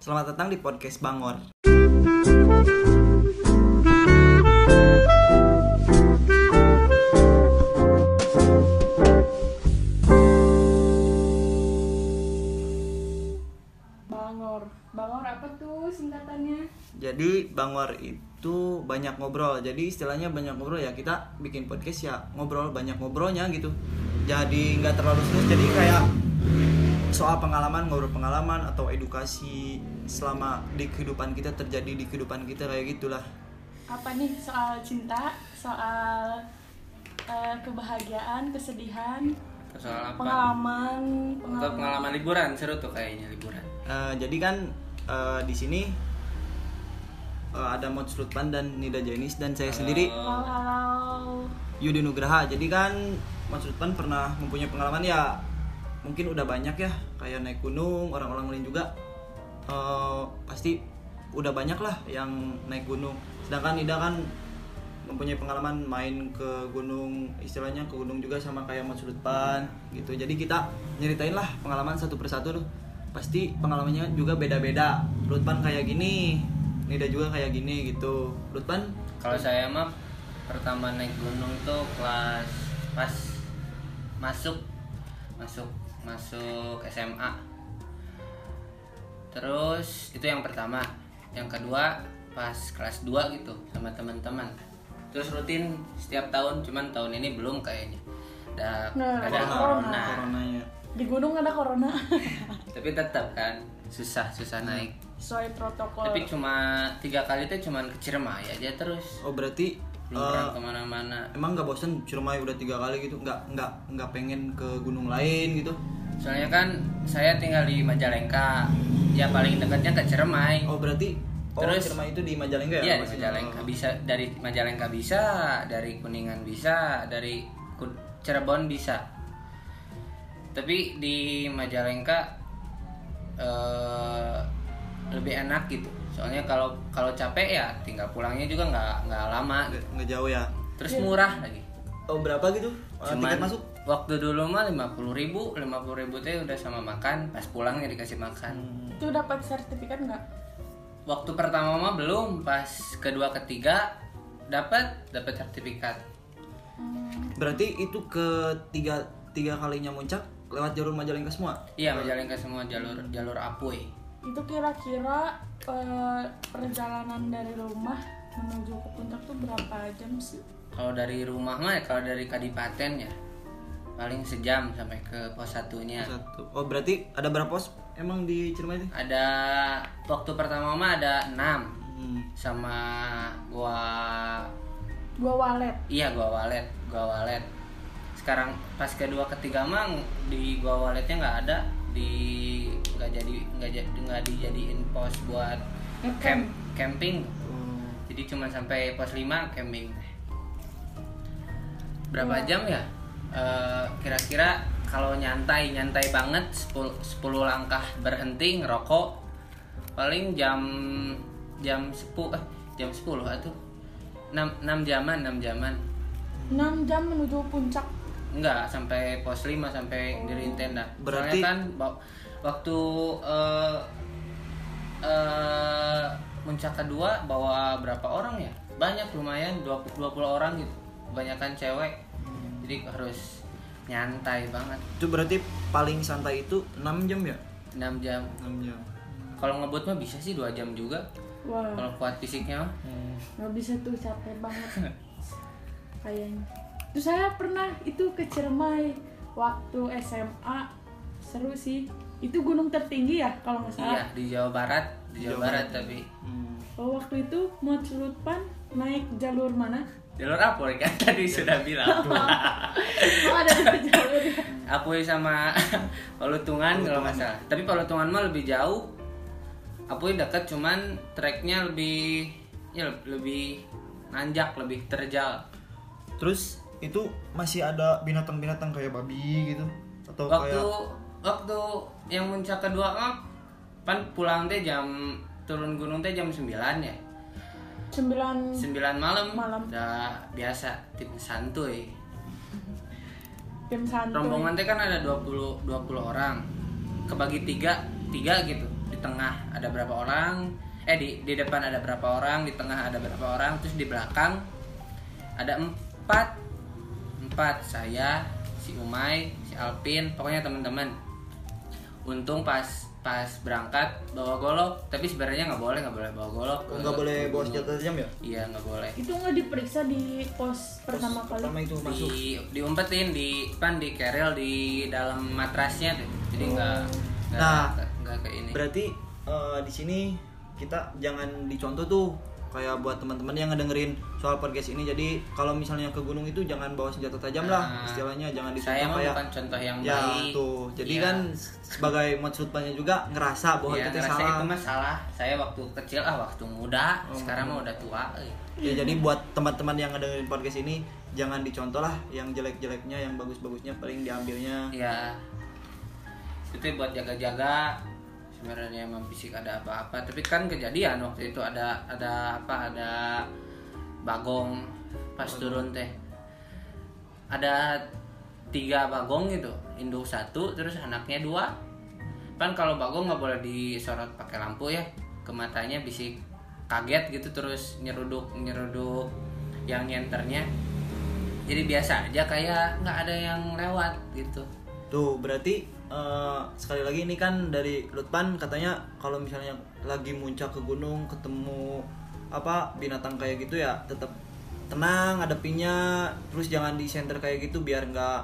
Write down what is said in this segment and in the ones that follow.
Selamat datang di podcast Bangor. Bangor. Bangor apa tuh singkatannya? Jadi Bangor itu banyak ngobrol. Jadi istilahnya banyak ngobrol ya kita bikin podcast ya ngobrol banyak ngobrolnya gitu. Jadi nggak terlalu serius. Jadi kayak soal pengalaman ngobrol pengalaman atau edukasi selama di kehidupan kita terjadi di kehidupan kita kayak gitulah. Apa nih soal cinta, soal eh, kebahagiaan, kesedihan, soal apa pengalaman, pengalaman. pengalaman liburan seru tuh kayaknya liburan Eh, jadi kan eh, di sini eh, ada Mod Slutpan dan Nida Jainis dan saya sendiri Halo, halo. Yudi Nugraha. Jadi kan Mas Lutfan pernah mempunyai pengalaman ya mungkin udah banyak ya kayak naik gunung orang-orang lain juga eh, pasti udah banyak lah yang naik gunung. Sedangkan Nida kan mempunyai pengalaman main ke gunung istilahnya ke gunung juga sama kayak Mas Lutfan gitu. Jadi kita nyeritain lah pengalaman satu persatu tuh. Pasti pengalamannya juga beda-beda. Lutfan kayak gini, Nida juga kayak gini gitu. Lutfan kalau saya mah pertama naik gunung tuh kelas pas masuk masuk masuk SMA terus itu yang pertama yang kedua pas kelas 2 gitu sama teman-teman terus rutin setiap tahun cuman tahun ini belum kayaknya ada Nah, ada corona. corona coronanya. Di gunung ada corona. tapi tetap kan susah susah naik Sesuai protokol. tapi cuma tiga kali tuh cuman ke Ciremai aja terus Oh berarti pernah ke mana-mana. emang nggak bosan Ciremai udah tiga kali gitu? Nggak nggak nggak pengen ke gunung lain gitu? Soalnya kan saya tinggal di Majalengka. Ya paling dekatnya ke Ciremai. Oh berarti oh, Terus- Ciremai itu di Majalengka ya? Iya di? Majalengka. bisa dari Majalengka bisa dari Kuningan bisa dari Cirebon bisa. Tapi di Majalengka eh, lebih enak gitu soalnya kalau kalau capek ya tinggal pulangnya juga nggak nggak lama nggak nggak jauh ya. Terus murah lagi. Oh berapa gitu? Eh, cuman tiket masuk? waktu dulu mah lima puluh ribu lima puluh ribu teh udah sama makan pas pulangnya dikasih makan. Hmm. Itu dapat sertifikat nggak? waktu pertama mah belum pas kedua ketiga dapat dapat sertifikat. Hmm, berarti itu ke tiga tiga kalinya muncak lewat jalur Majalengka semua? Iya Majalengka semua jalur jalur apuy. Itu kira-kira eh, perjalanan dari rumah menuju ke puncak tuh berapa jam sih? kalau dari rumah mah ya, kalau dari kadipaten ya paling sejam sampai ke pos satunya satu oh berarti ada berapa pos emang di Ciremai ada waktu pertama mah ada enam Hmm. sama gua Gua walet. Iya gua walet, gua walet. Sekarang pas kedua ketiga mang di gua waletnya nggak ada di nggak jadi nggak jadi nggak dijadiin pos buat camp camping. Oh. Jadi cuma sampai pos 5 camping. Berapa jam ya? Eh, kira-kira kalau nyantai nyantai banget 10, 10 langkah berhenti ngerokok paling jam jam 10 eh jam 10 atuh 6, 6 jaman 6 jaman 6 jam menuju puncak. Enggak, sampai pos 5 sampai diriin tenda. Berarti- Soalnya kan waktu eh eh puncak kedua bawa berapa orang ya? Banyak lumayan 20 20 orang gitu. Kebanyakan cewek. Jadi harus nyantai banget. itu berarti paling santai itu 6 jam ya 6 jam. 6 jam Kalau ngebut mah bisa sih 2 jam juga. Wah, Kalau kuat fisiknya mah. nggak bisa tuh capek banget. Kayaknya. Terus saya pernah itu ke Ciremai waktu SMA. Seru sih. Itu gunung tertinggi ya kalau nggak salah. Iya, di Jawa Barat, di Jawa, Jawa Barat Barat. tapi Hmm. Oh, waktu itu mau Celutpan naik jalur mana? jalur apa kan tadi sudah bilang. Oh, ada dua jalur ya. Apuy sama Palutungan kalau nggak salah. Tapi Palutungan mah lebih jauh. Apuy dekat cuman treknya lebih ya lebih nanjak, lebih terjal. terus itu masih ada binatang-binatang kayak babi gitu atau Waktu kayak waktu yang puncak kedua mah pan pulang teh jam turun gunung teh jam 9 ya. Sembilan 9 malam. Malam. Udah biasa tim santuy. jam santuy. Rombongan teh kan ada 20 20 orang. Kebagi tiga, tiga gitu. Di tengah ada berapa orang eh di di depan ada berapa orang di tengah ada berapa orang terus di belakang ada empat empat saya si Umay si Alpin pokoknya teman-teman untung pas pas berangkat bawa golok. Tapi sebenarnya nggak boleh nggak boleh bawa golok. Ke nggak boleh bawa senjata tajam ya? Iya nggak boleh. Itu nggak diperiksa di pos pertama kali. pertama itu masuk. di diumpetin di pan di keril di dalam matrasnya tuh. Jadi nggak nggak Nah, nggak ke ini. berarti eh, di sini kita jangan dicontoh tuh kayak buat teman-teman yang ngedengerin soal podcast ini. Jadi kalau misalnya ke gunung itu jangan bawa senjata tajam lah Nah, istilahnya. Jangan saya dicontoh mah kayak bukan contoh yang ya baik. tuh. Jadi Iya. kan sebagai maksudnya juga ngerasa bahwa Iya, kita ngerasa salah. itu mah salah. Saya waktu kecil ah waktu muda Oh. sekarang mah udah tua eh. ya jadi buat teman-teman yang ngedengerin podcast ini jangan dicontoh lah yang jelek-jeleknya yang bagus-bagusnya paling diambilnya. Ya itu buat jaga-jaga sebenarnya emang fisik ada apa-apa tapi kan kejadian waktu itu ada ada apa ada bagong pas turun teh. Ada tiga bagong gitu induk satu terus anaknya dua. Kan kalau bagong nggak boleh disorot pakai lampu ya ke matanya bisa kaget gitu terus nyeruduk nyeruduk yang nyenternya. Jadi biasa aja kayak nggak ada yang lewat gitu. Tuh, berarti eh, sekali lagi ini kan dari Lutpan katanya kalau misalnya lagi muncak ke gunung ketemu apa binatang kayak gitu ya tetap tenang hadapinnya terus jangan di center kayak gitu biar nggak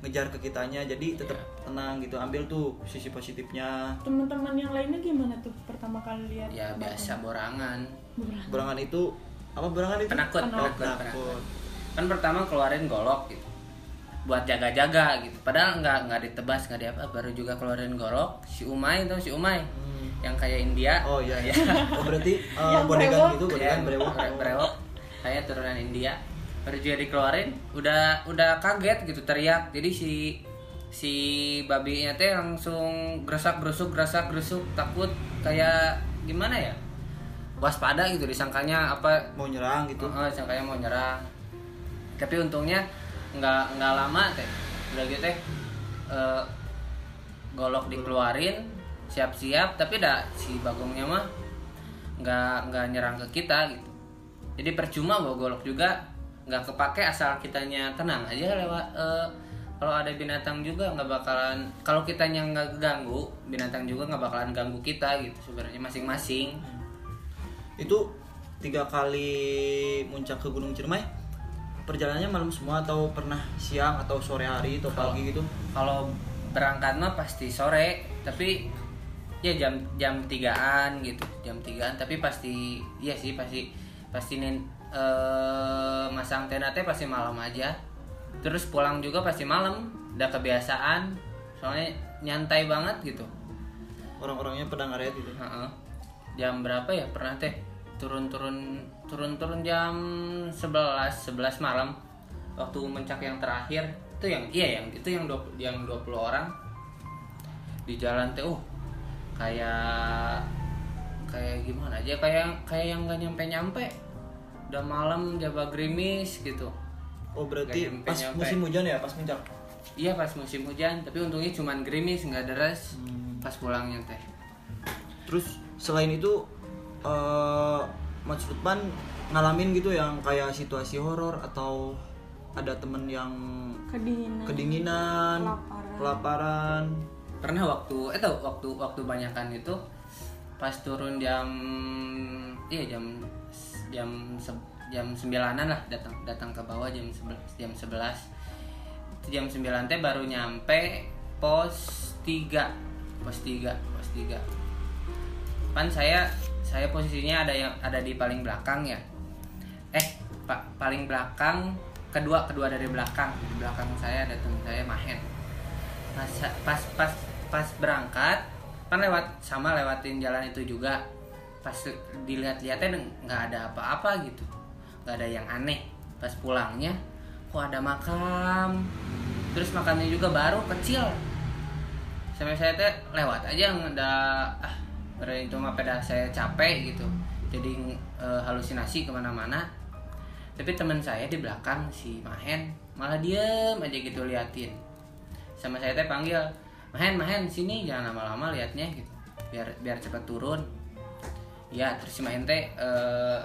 ngejar ke kitanya jadi tetap tenang gitu ambil tuh sisi positifnya Teman-teman yang lainnya gimana tuh pertama kali lihat? ya biasa borangan Beneran. berangan itu apa berangan itu penakut Penakut. penakut, Penakut. penakut. kan pertama keluarin golok gitu buat jaga-jaga gitu. Padahal nggak nggak ditebas nggak di apa baru juga keluarin golok si Umay itu si Umay? Hmm. yang kayak India. Oh iya iya. Oh berarti eh, Yang bodegan brewok. gitu ya, bodegan brewok. bre- brewok. Saya turunan India. Baru juga dikeluarin udah udah kaget gitu teriak. Jadi si si babinya teh langsung gerasak gerusuk gerasak gerusuk. Takut kayak gimana ya? Waspada gitu disangkanya apa mau nyerang gitu. Heeh, sangkanya mau nyerang. Tapi untungnya nggak nggak lama teh. Udah gitu teh eh, golok dikeluarin siap-siap tapi dah si bagongnya mah nggak nggak nyerang ke kita gitu. Jadi percuma bawa golok juga nggak kepake asal kitanya tenang aja lewat eh, kalau ada binatang juga nggak bakalan kalau kitanya nggak ganggu binatang juga nggak bakalan ganggu kita gitu sebenarnya masing-masing. Itu tiga kali muncak ke Gunung Ciremai perjalanannya malam semua atau pernah siang atau sore hari atau Kalau- pagi gitu? kalau berangkat mah pasti sore tapi ya jam jam tigaan gitu jam tigaan. Tapi pasti iya sih pasti pasti nin, eh, masang tenda teh pasti malam aja. Terus pulang juga pasti malam udah kebiasaan soalnya nyantai banget gitu. Orang-orangnya pedang area gitu? Heeh. jam berapa ya? Pernah teh turun-turun turun-turun jam 11 11 malam. Waktu mencak yang terakhir itu yang iya yang itu yang 20, yang 20 orang. Di jalan teh uh kayak kayak gimana aja kayak kayak yang nggak nyampe nyampe. Udah malam jaba gerimis gitu. Oh berarti Nggak pas musim hujan ya pas muncak iya pas musim hujan tapi untungnya cuman gerimis nggak deras. Pas pulangnya teh. Terus selain itu eh Mas Lutman ngalamin gitu yang kayak situasi horor atau ada temen yang Kedinginan. kedinginan Kelaparan. kelaparan pernah waktu eh tau waktu waktu banyakan itu pas turun jam iya jam jam se- jam sembilanan lah datang datang ke bawah jam sebelas jam sebelas itu jam sembilan teh baru nyampe pos tiga pos tiga pos tiga kan saya saya posisinya ada yang ada di paling belakang ya. Eh pak paling belakang kedua kedua dari belakang. Di belakang saya ada teman saya Mahen. Pas pas pas pas berangkat kan lewat sama lewatin jalan itu juga. Pas dilihat-lihatnya nggak ada apa-apa gitu. Nggak ada yang aneh. Pas pulangnya kok ada makam. Terus makamnya juga baru kecil. Sampai saya teh lewat aja nggak ah berarti itu mah pada saya capek gitu. Jadi eh, halusinasi ke mana-mana. Tapi teman saya di belakang si Mahen malah diem aja gitu liatin. Sama saya teh panggil Mahen Mahen sini jangan lama-lama liatnya gitu. Biar biar cepat turun. Ya terus si main teh eh,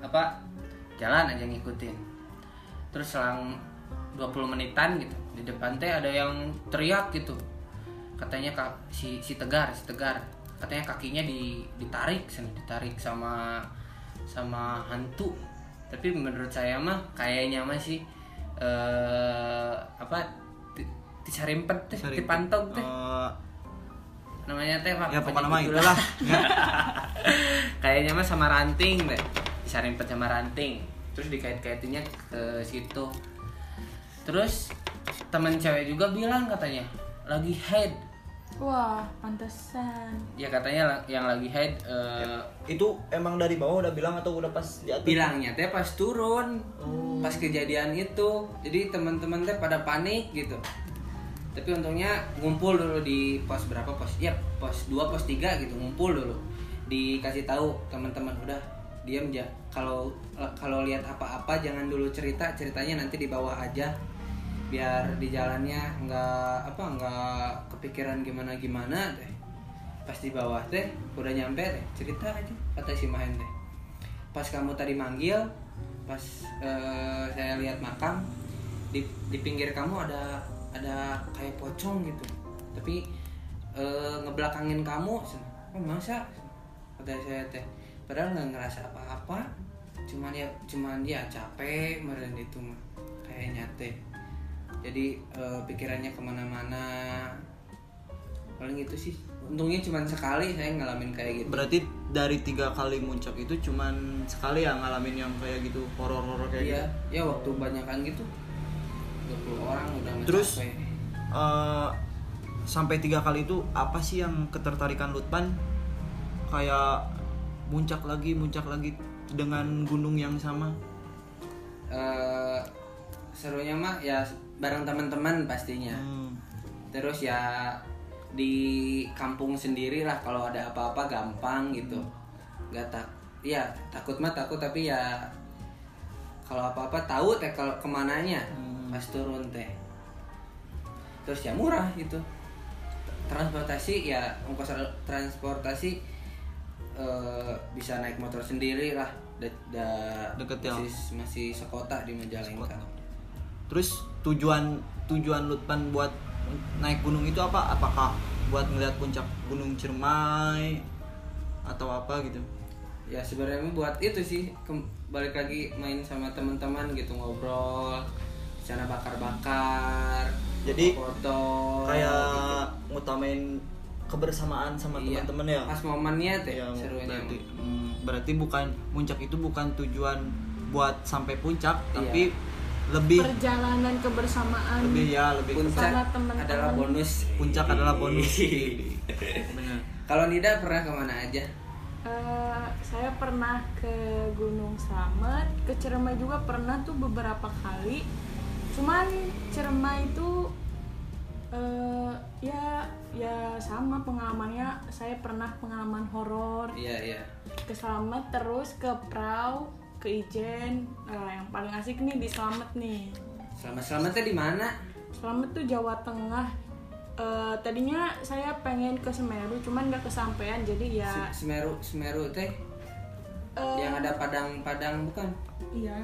apa jalan aja ngikutin. Terus selang 20 menitan gitu di depan teh ada yang teriak gitu. Katanya si si tegar si tegar katanya kakinya di ditarik sana ditarik sama sama hantu. Tapi menurut saya mah kayaknya mah sih eh apa di- disarimpet teh dipantog teh. Eh, namanya teh apa ya apa pokoknya mah gitu itulah. Kayaknya mah sama ranting deh disarimpet sama ranting. Terus dikait-kaitinnya ke situ. Terus teman cewek juga bilang katanya lagi head Wah, pantesan. ya katanya yang lagi head eh, itu emang dari bawah udah bilang atau udah pas di atas? bilangnya teh pas turun pas kejadian itu. Jadi teman-teman teh pada panik gitu. Tapi untungnya ngumpul dulu di pos berapa pos? Ya pos 2 pos 3 gitu ngumpul dulu. Dikasih tahu teman-teman udah diam ya kalau kalau lihat apa-apa jangan dulu cerita ceritanya nanti di bawah aja biar di jalannya nggak apa nggak kepikiran gimana gimana deh. Pas di bawah teh udah nyampe deh cerita aja kata si Mahen teh. Pas kamu tadi manggil pas eh, saya lihat makam di, di pinggir kamu ada ada kayak pocong gitu. Tapi eh, ngebelakangin kamu oh masa? Kata saya teh. Padahal nggak ngerasa apa-apa. Cuman ya cuman ya capek meren itu mah. Kayaknya teh jadi eh, pikirannya ke mana-mana. Paling itu sih. Untungnya cuma sekali saya ngalamin kayak gitu. Berarti dari tiga kali muncak itu cuman sekali ya ngalamin yang kayak gitu horor-horor kayak iya gitu? ya waktu banyakan gitu. 20 orang udah Terus? Eh, sampai tiga kali itu apa sih yang ketertarikan Lutpan kayak muncak lagi muncak lagi dengan gunung yang sama? Eh, serunya mah ya bareng teman-teman pastinya. Hmm. terus ya di kampung sendiri lah kalau ada apa-apa gampang gitu. Nggak tak ya takut mah takut tapi ya kalau apa-apa tahu teh kalau ke mananya Hmm. pas turun teh. Terus ya murah gitu transportasi ya ongkos transportasi eh, bisa naik motor sendiri lah. Da- da- Deket ya? masih, masih sekota di Majalengka terus tujuan tujuan Lutpan buat naik gunung itu apa? Apakah buat ngeliat puncak gunung Ciremai atau apa gitu? Ya sebenarnya buat itu sih balik lagi main sama teman-teman gitu ngobrol sana bakar-bakar Jadi, foto kayak ngutamain kebersamaan sama Iya, teman-teman ya? Pas momennya teh Ya, serunya berarti hmm, berarti bukan puncak itu bukan tujuan buat sampai puncak Iya. tapi lebih Perjalanan kebersamaan. lebih ya lebih puncak Sama teman-teman. adalah bonus puncak adalah bonus benar kalau Nida pernah ke mana aja Eh, saya pernah ke Gunung Slamet, ke Ciremai juga pernah tuh beberapa kali. Cuman Ciremai itu eh ya ya sama pengalamannya. Saya pernah pengalaman horor iya iya ke Slamet terus ke Prau, ke Ijen. Nah, yang paling asik nih di Slamet nih. selamat selamatnya di mana Slamet tuh Jawa Tengah. Eh, tadinya saya pengen ke Semeru, cuman nggak kesampaian. Jadi ya Se- Semeru Semeru teh eh, yang ada padang-padang bukan iya.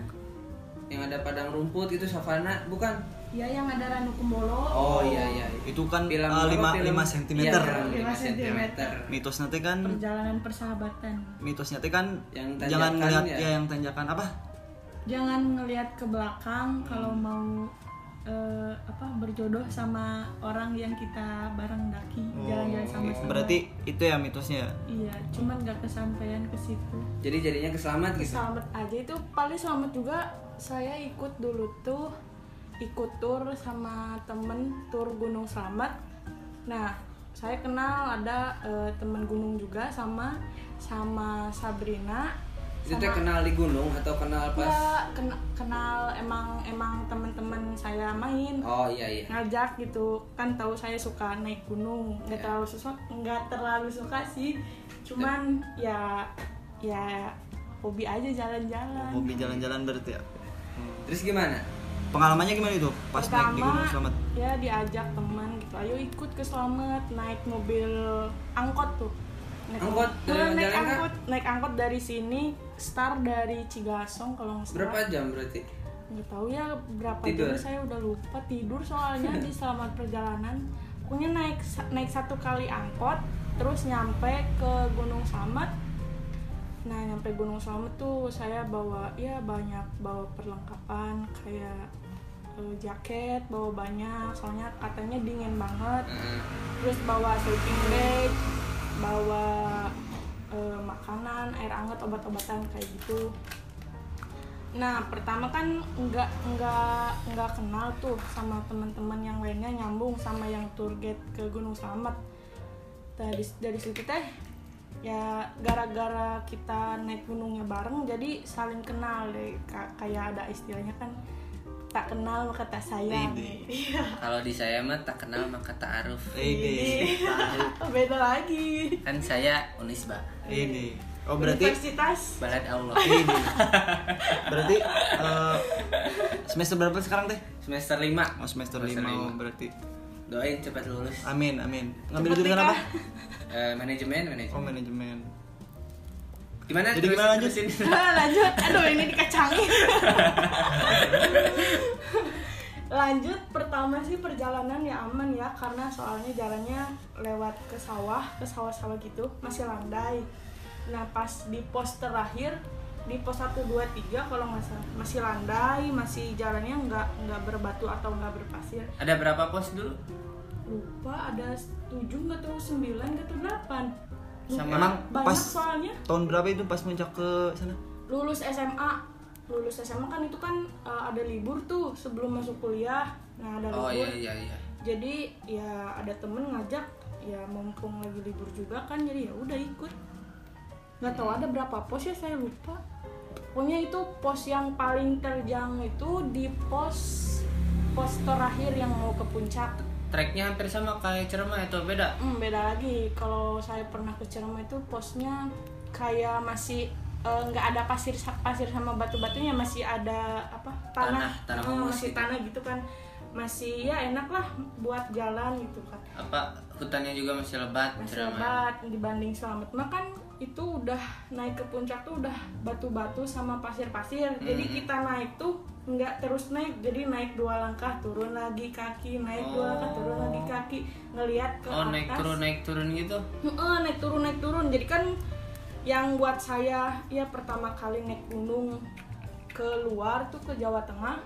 yang ada padang rumput itu savana bukan Ya yang ada Ranu Kumbolo. oh iya iya itu kan Film lima film? lima Iya, sentimeter film lima Lima sentimeter mitos nanti kan Perjalanan persahabatan. mitosnya teh kan Yang jangan ngeliat ya? ya yang tanjakan apa Jangan ngelihat ke belakang kalau mau eh, apa berjodoh sama orang yang kita bareng daki jalan-jalan sama-sama. berarti itu ya mitosnya ya? iya, cuman nggak kesampaian ke situ. jadi jadinya keselamat gitu Selamat aja itu paling selamat juga saya ikut dulu tuh ikut tur sama temen tur Gunung Slamet. Nah, saya kenal ada eh, temen gunung juga sama sama Sabrina. itu kenal di gunung atau kenal pas Ya, kena- kenal emang emang teman-teman saya main. Oh iya iya. Ngajak gitu. Kan tahu saya suka naik gunung. Nggak Ya. terlalu suka nggak terlalu suka sih. Cuman ya ya hobi aja jalan-jalan. Hobi jalan-jalan berarti ya? Terus gimana pengalamannya gimana itu? Pas naik di pertama Gunung Selamat. ya diajak teman gitu. Ayo ikut ke Slamet naik mobil angkot tuh. Naik Angkot? dari Nah, naik angkot. Naik angkot dari sini start dari Cigasong kalau nggak salah. Berapa jam berarti? nggak tahu ya berapa Tidur? jam saya udah lupa. Tidur soalnya di selamat perjalanan. Pokoknya naik naik satu kali angkot terus nyampe ke Gunung Slamet. Nah nyampe Gunung Slamet tuh saya bawa ya banyak bawa perlengkapan kayak eh, jaket bawa banyak. Soalnya katanya dingin banget. Heeh. terus bawa sleeping bag bawa eh, makanan air hangat obat-obatan kayak gitu. Nah pertama kan nggak nggak nggak kenal tuh sama teman-teman yang lainnya nyambung sama yang tour guide ke Gunung Slamet dari dari situ teh ya gara-gara kita naik gunungnya bareng jadi saling kenal deh Ka- kayak ada istilahnya kan tak kenal maka tak sayang. Iya. Kalau di saya mah tak kenal maka tak aruf. ini beda lagi Kan saya Unisba. ini oh berarti universitas Balad Allah. ini berarti eh, semester berapa sekarang teh Semester 5. oh semester Semester lima lima. oh, berarti Doain cepat lulus. amin amin ngambil jurusan apa Eh, manajemen, oh manajemen. Gimana? Jadi gimana lanjut? lanjut aduh ini dikacangin lanjut pertama sih perjalanan ya aman ya karena soalnya jalannya lewat ke sawah ke sawah-sawah gitu masih landai nah pas di pos terakhir di pos 1, 2, 3 kalau nggak salah masih landai masih jalannya nggak nggak berbatu atau nggak berpasir Ada berapa pos dulu? lupa ada 7 nggak tahu 9 nggak tahu 8 Sama- emang banyak pas soalnya. tahun berapa itu pas puncak ke sana? Lulus SMA lulus SMA kan itu kan uh, ada libur tuh sebelum masuk kuliah. Nah ada Oh libur. iya iya iya. jadi ya ada temen ngajak ya mumpung lagi libur juga kan jadi ya udah ikut. Nggak tahu ada berapa pos ya saya lupa. Pokoknya itu pos yang paling terjang itu di pos pos terakhir yang mau ke puncak Treknya hampir sama kayak Ciremai atau beda? Hmm, beda lagi. Kalau saya pernah ke Ciremai itu posnya kayak masih eh, nggak ada pasir pasir sama batu-batunya masih ada apa tanah Tanah, tanah humus masih gitu. tanah gitu kan masih ya enak lah buat jalan gitu kan Apa hutannya juga masih lebat masih lebat dibanding selamat makan itu udah naik ke puncak tuh udah batu-batu sama pasir-pasir jadi Hmm. kita naik tuh nggak terus naik jadi naik dua langkah turun lagi kaki naik dua langkah turun lagi kaki ngelihat ke Oh atas. naik turun naik turun gitu? Heeh, naik turun naik turun. Jadi kan yang buat saya ya pertama kali naik gunung keluar tuh ke Jawa Tengah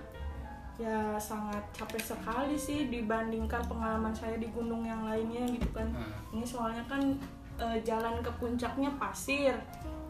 ya sangat capek sekali sih dibandingkan pengalaman saya di gunung yang lainnya gitu kan. Hmm. ini soalnya kan eh, jalan ke puncaknya pasir.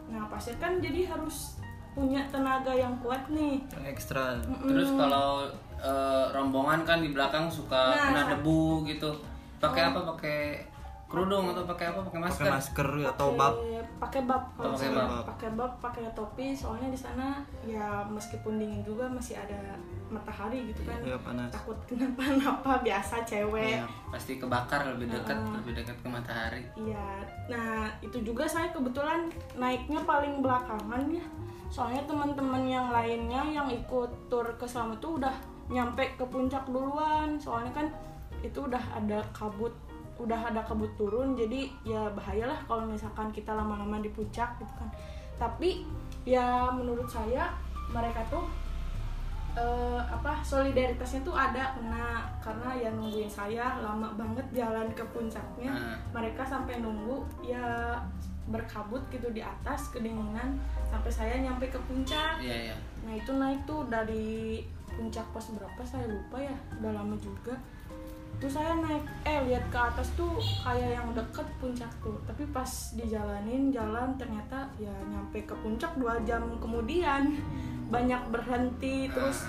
Nah pasir kan jadi harus punya tenaga yang kuat nih ekstra Mm-mm. Terus kalau eh, rombongan kan di belakang suka Nah, kena debu gitu. Pakai apa? Pakai kerudung atau pakai apa? Pakai masker? pakai masker atau bab Pakai- pakai bab Oh, pakai bab. pakai bab pakai topi soalnya di sana ya meskipun dingin juga masih ada matahari gitu kan ya panas takut kenapa-napa biasa cewek Iya. Pasti kebakar lebih dekat, Heeh. lebih dekat ke matahari. iya nah itu juga saya kebetulan naiknya paling belakangan ya soalnya teman-teman yang lainnya yang ikut tur ke Selamat tuh udah nyampe ke puncak duluan. Soalnya kan itu udah ada kabut udah ada kabut turun jadi ya bahayalah kalau misalkan kita lama-lama di puncak gitu kan. Tapi ya menurut saya mereka tuh eh, apa solidaritasnya tuh ada kena karena ya nungguin saya lama banget jalan ke puncaknya Nah. mereka sampai nunggu ya berkabut gitu di atas kedinginan sampai saya nyampe ke puncak Iya iya. nah itu naik tuh dari puncak pos berapa saya lupa ya udah lama juga tuh saya naik eh lihat ke atas tuh kayak yang deket puncak tuh. Tapi pas dijalanin jalan ternyata ya nyampe ke puncak dua jam kemudian. Banyak berhenti terus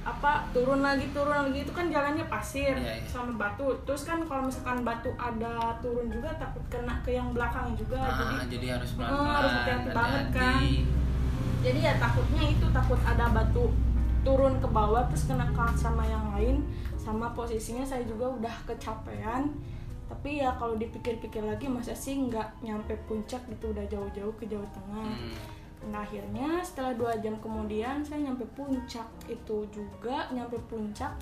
apa turun lagi turun lagi. Itu kan jalannya pasir Iya, iya. sama batu. Terus kan kalau misalkan batu ada turun juga takut kena ke yang belakang juga. Jadi Ah, jadi harus Oh, pelan-pelan, harus hati-hati. banget, kan. jadi ya takutnya itu takut ada batu turun ke bawah terus kena ke sama yang lain sama posisinya saya juga udah kecapean. Tapi ya kalau dipikir-pikir lagi masa sih nggak nyampe puncak gitu udah jauh-jauh ke Jawa Tengah. Hmm. nah akhirnya setelah dua jam kemudian saya nyampe puncak. Itu juga nyampe puncak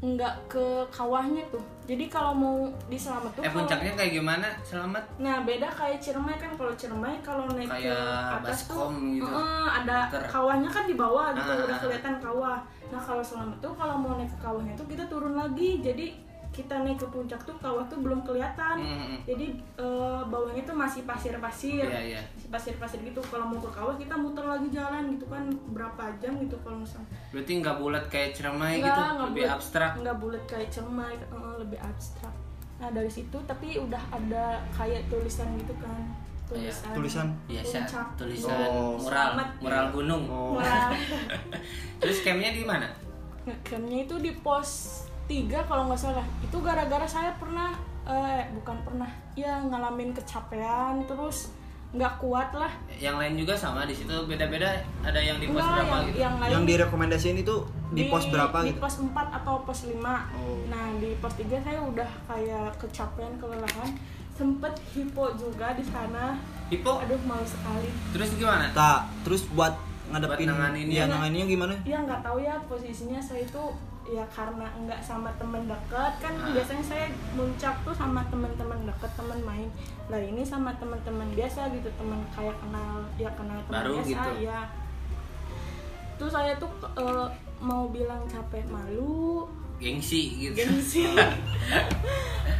nggak ke kawahnya tuh jadi kalau mau di Selamat tuh eh puncaknya kayak gimana selamat Nah beda kayak Ciremai kan kalau Ciremai kalau naik ke atas tuh gitu. eh, ada Muter. kawahnya kan di bawah gitu Ah, udah ah, kelihatan kawah. Nah kalau selamat tuh kalau mau naik ke kawahnya tuh kita turun lagi jadi kita naik ke puncak tuh kawah tuh belum kelihatan. Hmm, Jadi eh, bawahnya tuh masih pasir-pasir. Iya, iya. Masih Pasir-pasir gitu. Kalau mau ke kawah kita muter lagi jalan gitu kan berapa jam gitu kalau misalnya. berarti nggak bulat kayak ceramai Nggak, gitu nggak lebih abstrak nggak bulat kayak cermai eh, lebih abstrak nah dari situ tapi udah ada kayak tulisan gitu kan tulisan Tulisan? biasa puncak. tulisan Oh. mural Selamat. mural gunung Oh. Terus campnya di mana ngecampnya itu di pos 3 kalau nggak salah. Itu gara-gara saya pernah eh bukan pernah ya ngalamin kecapean terus nggak kuat lah. Yang lain juga sama di situ beda-beda. Ada yang di pos Enggak, berapa yang, gitu? yang lain Yang direkomendasiin itu di, pos berapa di gitu? pos 4 atau pos 5 Oh. nah di pos 3 saya udah kayak kecapean kelelahan. Sempet hipo juga di sana. Hipo? Aduh malu sekali. Terus gimana? Tak, terus buat ngadepin Buat nanganinnya. ya nanganinnya gimana? ya nggak tahu ya posisinya. Saya itu ya karena nggak sama temen deket kan Ah. biasanya saya muncak tuh sama teman-teman deket teman main. Lah ini sama teman-teman biasa gitu teman kayak kenal ya kenal teman Baru biasa gitu. ya. Terus saya tuh eh, mau bilang capek malu gengsi gitu. gengsi.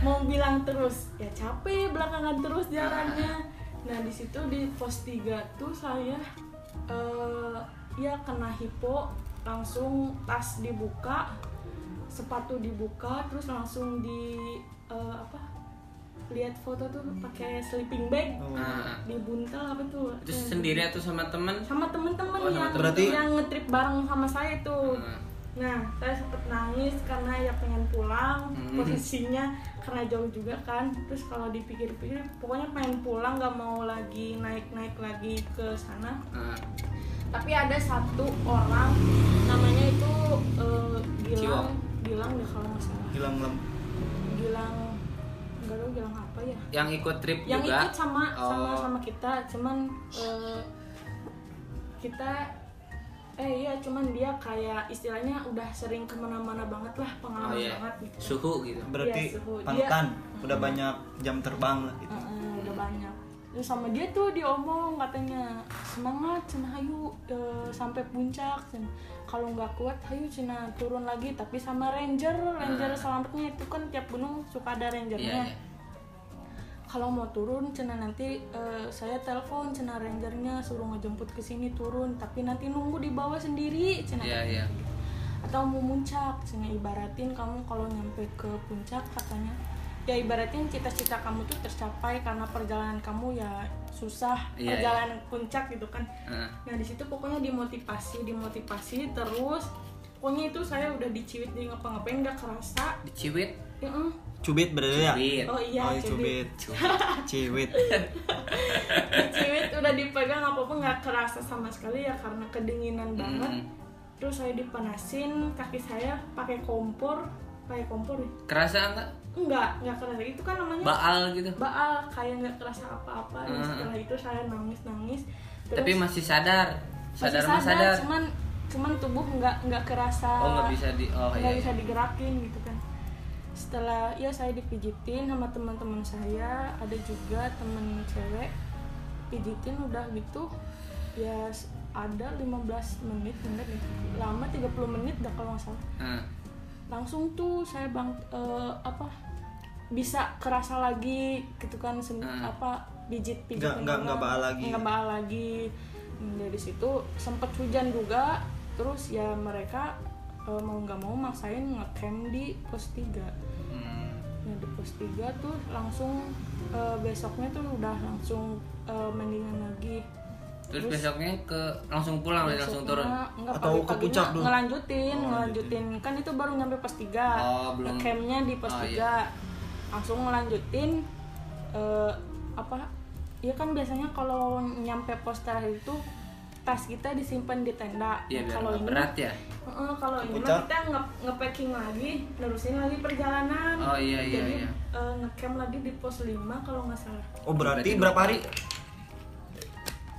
Mau bilang terus ya capek belakangan terus jalannya. Nah di situ di pos 3 tuh saya eh, ya kena hipo langsung tas dibuka sepatu dibuka terus langsung di eh, apa lihat foto tuh pakai sleeping bag Oh. Dibuntel apa tuh terus Eh, sendiri atau sama temen sama temen-temen Oh, yang Berarti- yang ngetrip bareng sama saya tuh Nah, Nah, saya sempet nangis karena ya pengen pulang Hmm. posisinya karena jauh juga kan. Terus kalau dipikir-pikir, pokoknya pengen pulang nggak mau lagi naik-naik lagi ke sana. nah, Tapi ada satu orang namanya itu eh, Ciwok. Gilang, Gilang ya kalau nggak salah. Hilang lem. Gilang, nggak tahu Gilang apa ya. yang ikut trip Yang juga ikut sama sama Oh. sama kita, cuman eh, kita eh iya cuman dia kayak istilahnya udah sering ke mana-mana banget lah oh pengalaman iya banget gitu. suhu gitu Berarti Iya, suhu. Dia- udah banyak jam terbang lah gitu. Heeh, udah banyak terus sama dia tuh diomong katanya semangat cina hayu eh, sampai puncak. Cen. kalau nggak kuat hayu cina turun lagi. Tapi sama ranger ranger selamatnya itu kan tiap gunung suka ada rangernya. Iya kalau mau turun cina nanti eh, saya telepon cina rangernya suruh ngejemput ke sini turun. Tapi nanti nunggu di bawah sendiri cina. Iya iya. Atau mau muncak cina ibaratin kamu kalau nyampe ke puncak katanya ya ibaratin cita-cita kamu tuh tercapai karena perjalanan kamu ya susah Iya, perjalanan puncak gitu kan. Nah, nah di situ pokoknya dimotivasi dimotivasi terus. Pokoknya itu saya udah diciwit di ngapa-ngapain nggak kerasa. Diciwit? Ya, eh. Cubit berarti ya? Oh iya oh, cubit. cubit. Ciwit. diciwit udah dipegang apa apa nggak kerasa sama sekali ya karena kedinginan banget. Terus saya dipanasin kaki saya pakai kompor pakai kompor ya? Kerasa enggak enggak enggak kerasa. Itu kan namanya baal gitu. Baal kayak nggak kerasa apa-apa. Hmm. setelah itu saya nangis nangis tapi masih sadar. masih sadar sadar cuman cuman tubuh nggak nggak kerasa. Oh nggak bisa di oh nggak iya bisa digerakin gitu kan. Setelah ya saya dipijitin sama teman-teman saya. Ada juga temen cewek. Pijitin udah gitu. Ya ada 15 menit menit lama 30 menit dah kalau nggak salah. Nah, langsung tuh saya bang eh, apa bisa kerasa lagi gitu kan Hmm. apa pijit pijit Nggak- nggak- nggak baal lagi. nggak baal lagi. Hmm, dari situ sempet hujan juga terus ya mereka eh, mau nggak mau maksain ngecamp di pos 3 hmm, nah di pos 3 tuh langsung eh, besoknya tuh udah langsung eh, mendingan lagi terus besoknya ke langsung pulang langsung turun? enggak, Atau ke puncak dulu? ngelanjutin Oh, ngelanjutin. kan itu baru nyampe pos 3 Oh, belum. campnya di pos Oh, 3 iya. langsung ngelanjutin eh, apa? Ya kan biasanya kalau nyampe pos terakhir itu tas kita disimpan di tenda. Iya biar kalau ini berat ya? Heeh, kalau ini kita nge nge-packing lagi nerusin lagi perjalanan. Oh, iya, iya, jadi iya. eh, ngecamp lagi di pos 5 kalau nggak salah. Oh berarti Berarti berapa hari?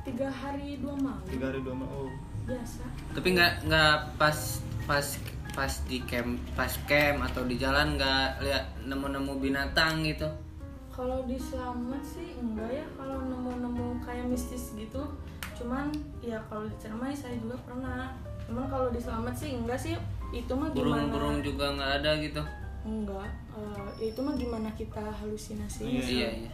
Tiga hari dua malam. Tiga hari dua malam oh. Biasa. Tapi nggak nggak pas pas pas di camp pas camp atau di jalan nggak lihat nemu-nemu binatang gitu. kalau di selamat sih enggak ya kalau nemu-nemu kayak mistis gitu. Cuman ya kalau di Ciremai saya juga pernah. Cuman kalau di selamat sih enggak sih itu mah gimana? Burung-burung juga nggak ada gitu. enggak eh, ya itu mah gimana kita halusinasi Iya, Iya iya.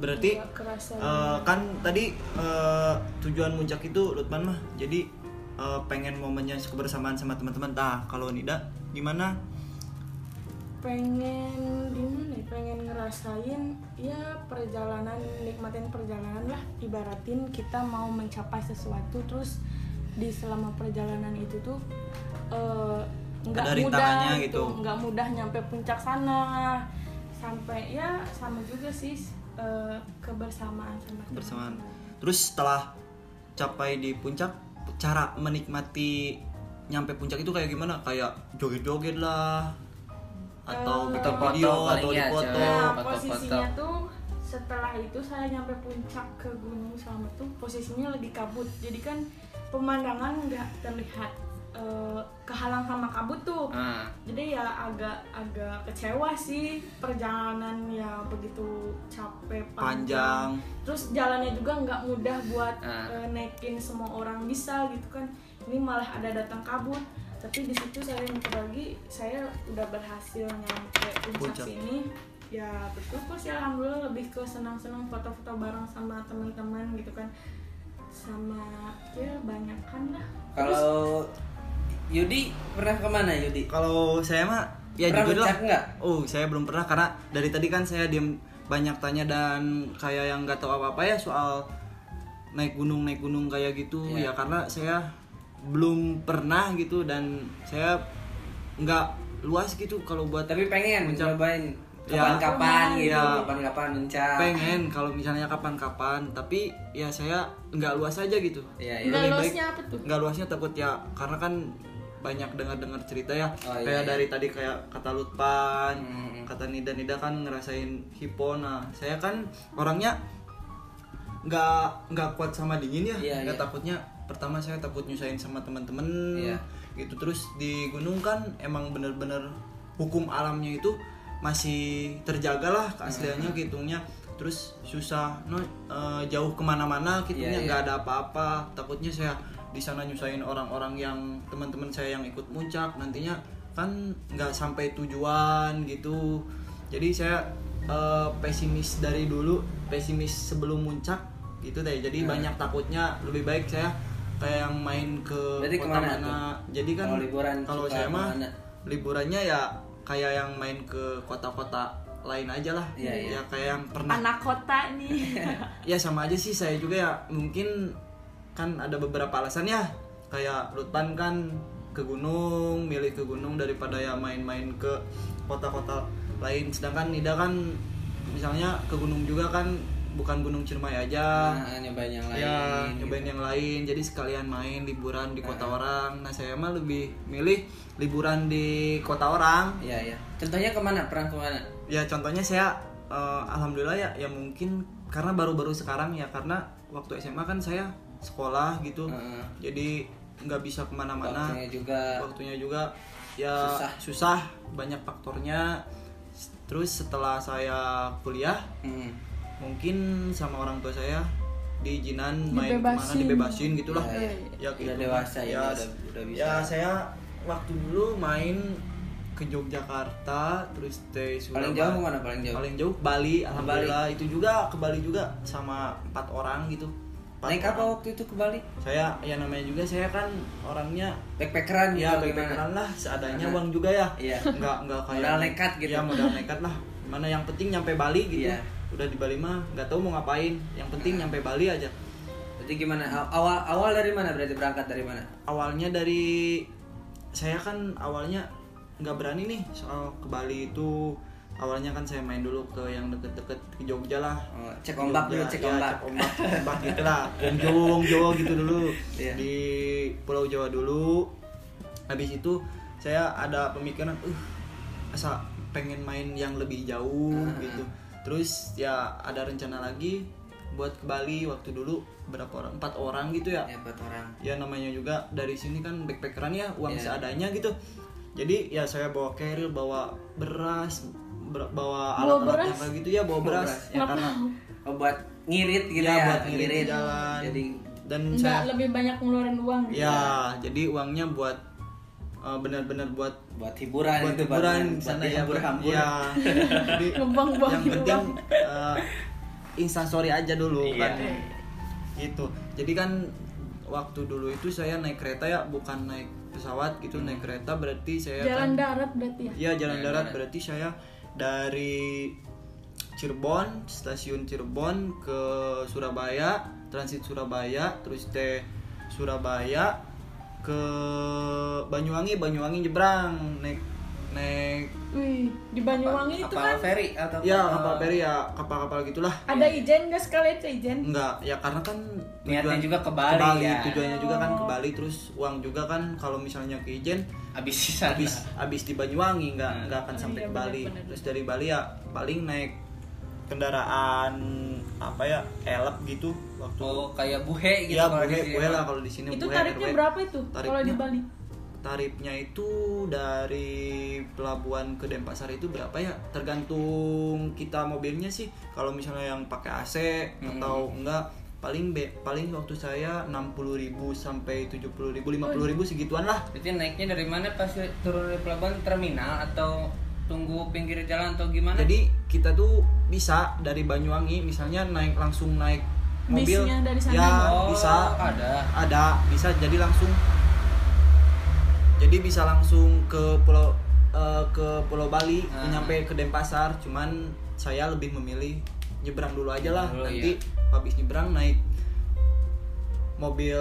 Berarti eh, kan tadi eh, tujuan muncak itu Lutman mah jadi eh, pengen momennya kebersamaan sama teman-teman. Nah kalau Nida gimana? Pengen gimana ya? Pengen ngerasain ya perjalanan nikmatin perjalanan lah. Ibaratin kita mau mencapai sesuatu terus di selama perjalanan itu tuh nggak Ada mudah gitu. gitu. nggak mudah nyampe puncak sana. Sampai ya sama juga sih eh, kebersamaan sama kebersamaan teman-teman. terus setelah capai di puncak cara menikmati nyampe puncak itu kayak gimana kayak joget-joget lah atau bikin foto video atau ya, cewek. Nah, foto-foto. posisinya tuh setelah itu saya nyampe puncak ke Gunung Selamat tuh posisinya lagi kabut. Jadi kan pemandangan nggak terlihat eh, kehalang sama kabut tuh. Ah, Jadi ya agak agak kecewa sih perjalanan ya begitu capek panjang Terus jalannya juga nggak mudah buat Ah. eh, naikin semua orang bisa gitu kan. Ini malah ada datang kabut. Tapi di situ saya mikir lagi, saya udah berhasil nyampe puncak, sini. Ya bersyukur sih alhamdulillah lebih ke senang-senang foto-foto bareng sama teman-teman gitu kan. Sama ya banyak kan lah. Kalau Yudi pernah ke mana Yudi? kalau saya mah ya Pernah jujur lah puncak nggak? oh saya belum pernah karena dari tadi kan saya diem banyak tanya dan kayak yang nggak tahu apa apa ya soal naik gunung naik gunung kayak gitu Iya. ya karena saya belum pernah gitu dan saya nggak luas gitu kalau buat Tapi pengen Puncak. nyobain Ya. kapan-kapan gitu, Ya. kapan-kapan puncak. pengen kalau misalnya kapan-kapan tapi ya saya nggak luas aja gitu Iya, iya. Nggak Lebih baik- luasnya apa tuh? nggak luasnya takut ya karena kan banyak dengar-dengar cerita ya Oh, iya, kayak iya. dari tadi kayak kata Lutpan Hmm. kata Nida Nida kan ngerasain hipo nah saya kan orangnya nggak nggak kuat sama dingin ya Iya, nggak iya. takutnya pertama saya takut nyusahin sama teman-teman Iya. gitu terus di gunung kan emang bener-bener hukum alamnya itu masih terjaga lah keasliannya Hmm. gitunya terus susah no eh, jauh ke mana-mana gitunya Iya, nggak iya. ada apa-apa takutnya saya di sana nyusahin orang-orang yang teman-teman saya yang ikut muncak nantinya kan nggak sampai tujuan gitu. Jadi saya eh, pesimis dari dulu pesimis sebelum muncak gitu deh. Jadi Nah. banyak takutnya lebih baik saya kayak yang main ke Berarti kota mana. jadi kan Kalau liburan kalau saya mah liburannya ya kayak yang main ke kota-kota lain aja lah. Iya, iya. ya kayak yang pernah Anak kota nih. ya sama aja sih saya juga ya. Mungkin kan ada beberapa alasan ya kayak Lutpan kan ke gunung milih ke gunung daripada ya main-main ke kota-kota lain sedangkan Nida kan misalnya ke gunung juga kan bukan gunung Ciremai aja Nah, nyobain yang lain. ya gitu. nyobain yang lain jadi sekalian main liburan di kota orang nah saya mah lebih milih liburan di kota orang Iya, iya. Contohnya ke mana? Pernah ke mana? ya contohnya saya eh, alhamdulillah ya ya mungkin karena baru-baru sekarang ya karena waktu SMA kan saya sekolah gitu Heeh. jadi nggak bisa ke mana-mana Waktunya juga. waktunya juga ya Susah. susah banyak faktornya terus setelah saya kuliah Hmm. mungkin sama orang tua saya diizinan main ke mana Dibebasin. dibebasin gitulah Iya, ya Udah dewasa ya, ya, udah- udah bisa. ya saya waktu dulu main ke Yogyakarta terus dari Paling jauh ke mana? Paling jauh. paling jauh Bali alhamdulillah itu juga ke Bali juga sama empat orang gitu Naik apa waktu itu ke Bali? saya ya namanya juga saya kan orangnya Backpackeran ya gitu, backpackeran lah seadanya uang juga ya Iya. nggak nggak kayak Modal nekat gitu. ya modal nekat lah mana yang penting nyampe Bali gitu Iya. udah di Bali mah nggak tahu mau ngapain yang penting nyampe Bali aja Berarti gimana? Aw- Awal awal dari mana berarti berangkat dari mana? awalnya dari saya kan awalnya nggak berani nih soal ke Bali itu awalnya kan saya main dulu ke yang deket-deket ke Jogja lah Oh, cek ombak dulu, cek ya, ombak. cek ombak ombak gitu lah Kunjung Jawa gitu dulu Iya. di Pulau Jawa dulu habis itu saya ada pemikiran uh asa pengen main yang lebih jauh Ah. gitu terus ya ada rencana lagi buat ke Bali waktu dulu berapa orang empat orang gitu ya Ya buat orang. ya namanya juga dari sini kan backpackeran ya uang Iya. seadanya gitu jadi ya saya bawa carrier bawa beras ber- bawa Bawa alat-alat beras? yang kayak gitu ya bawa beras. beras, ya karena Oh, buat ngirit gitu ya, ya, buat ngirit jalan. Jadi dan nggak saya lebih banyak ngeluarin uang gitu ya jadi uangnya buat eh, benar-benar buat buat hiburan buat itu hiburan di buat sana ya hambur-hambur. ya. Jadi Ngebuang-buang yang penting eh, instastory aja dulu Iya. kan. Gitu. Jadi kan waktu dulu itu saya naik kereta ya bukan naik pesawat gitu naik kereta berarti saya jalan kan darat berarti ya? Ya jalan Jalan darat darat. berarti saya dari Cirebon stasiun Cirebon ke Surabaya transit Surabaya terus teh Surabaya ke Banyuwangi Banyuwangi nyebrang naik naik wih di Banyuwangi itu kapal kan feri atau ya kapal feri ya kapal-kapal gitulah ada ijen nggak sekali itu ijen enggak ya karena kan Niatnya tujuan- juga ke Bali ya. tujuannya juga kan ke Oh. Bali terus uang juga kan kalau misalnya ke Ijen habis di sana habis habis di Banyuwangi nggak Hmm. nggak akan Oh, sampai iya, ke Bali benar-benar. terus dari Bali ya paling naik kendaraan apa ya elep gitu waktu oh kayak buhe gitu ya kalau buhe buhe lah kalau di sini itu buhe, tarifnya RW. berapa itu kalau di Tarifnya? Bali tarifnya itu dari pelabuhan ke Denpasar itu berapa ya tergantung kita mobilnya sih kalau misalnya yang pakai AC Hmm. atau enggak paling be, paling waktu saya 60.000 sampai 70.000 50.000 segituan lah Berarti naiknya dari mana pas turun dari pelabuhan terminal atau tunggu pinggir jalan atau gimana? jadi kita tuh bisa dari Banyuwangi misalnya naik langsung naik mobil Bisnya dari sana? ya Oh, bisa ada. ada bisa jadi langsung jadi bisa langsung ke pulau eh, ke Pulau Bali Ah. nyampe ke Denpasar. Cuman saya lebih memilih nyebrang dulu aja lah. Dulu, nanti iya. habis nyebrang naik mobil